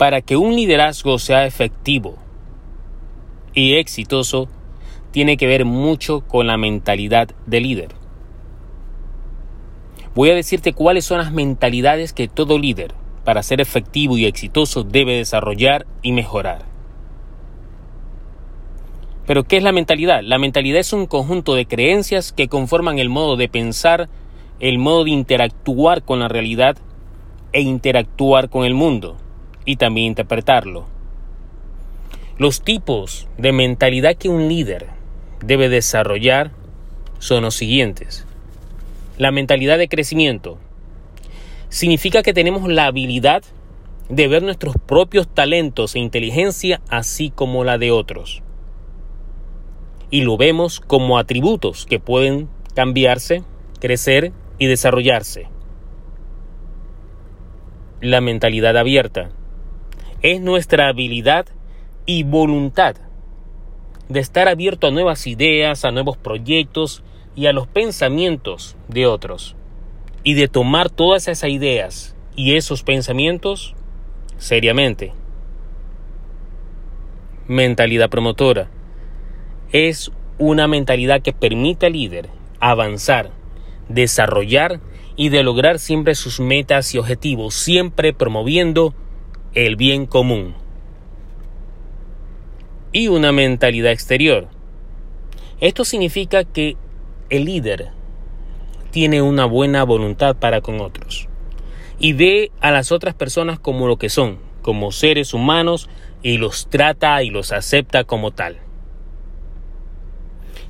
Para que un liderazgo sea efectivo y exitoso, tiene que ver mucho con la mentalidad del líder. Voy a decirte cuáles son las mentalidades que todo líder, para ser efectivo y exitoso, debe desarrollar y mejorar. Pero ¿qué es la mentalidad? La mentalidad es un conjunto de creencias que conforman el modo de pensar, el modo de interactuar con la realidad e interactuar con el mundo y también interpretarlo. Los tipos de mentalidad que un líder debe desarrollar son los siguientes. La mentalidad de crecimiento significa que tenemos la habilidad de ver nuestros propios talentos e inteligencia así como la de otros. Y lo vemos como atributos que pueden cambiarse, crecer y desarrollarse. La mentalidad abierta es nuestra habilidad y voluntad de estar abierto a nuevas ideas, a nuevos proyectos y a los pensamientos de otros. Y de tomar todas esas ideas y esos pensamientos seriamente. Mentalidad promotora. Es una mentalidad que permite al líder avanzar, desarrollar y de lograr siempre sus metas y objetivos, siempre promoviendo el bien común. Y una mentalidad exterior. Esto significa que el líder tiene una buena voluntad para con otros y ve a las otras personas como lo que son, como seres humanos y los trata y los acepta como tal.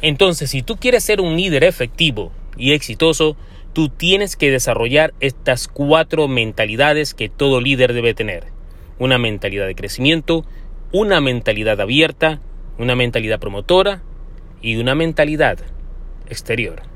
Entonces, si tú quieres ser un líder efectivo y exitoso, tú tienes que desarrollar estas cuatro mentalidades que todo líder debe tener. Una mentalidad de crecimiento, una mentalidad abierta, una mentalidad promotora y una mentalidad exterior.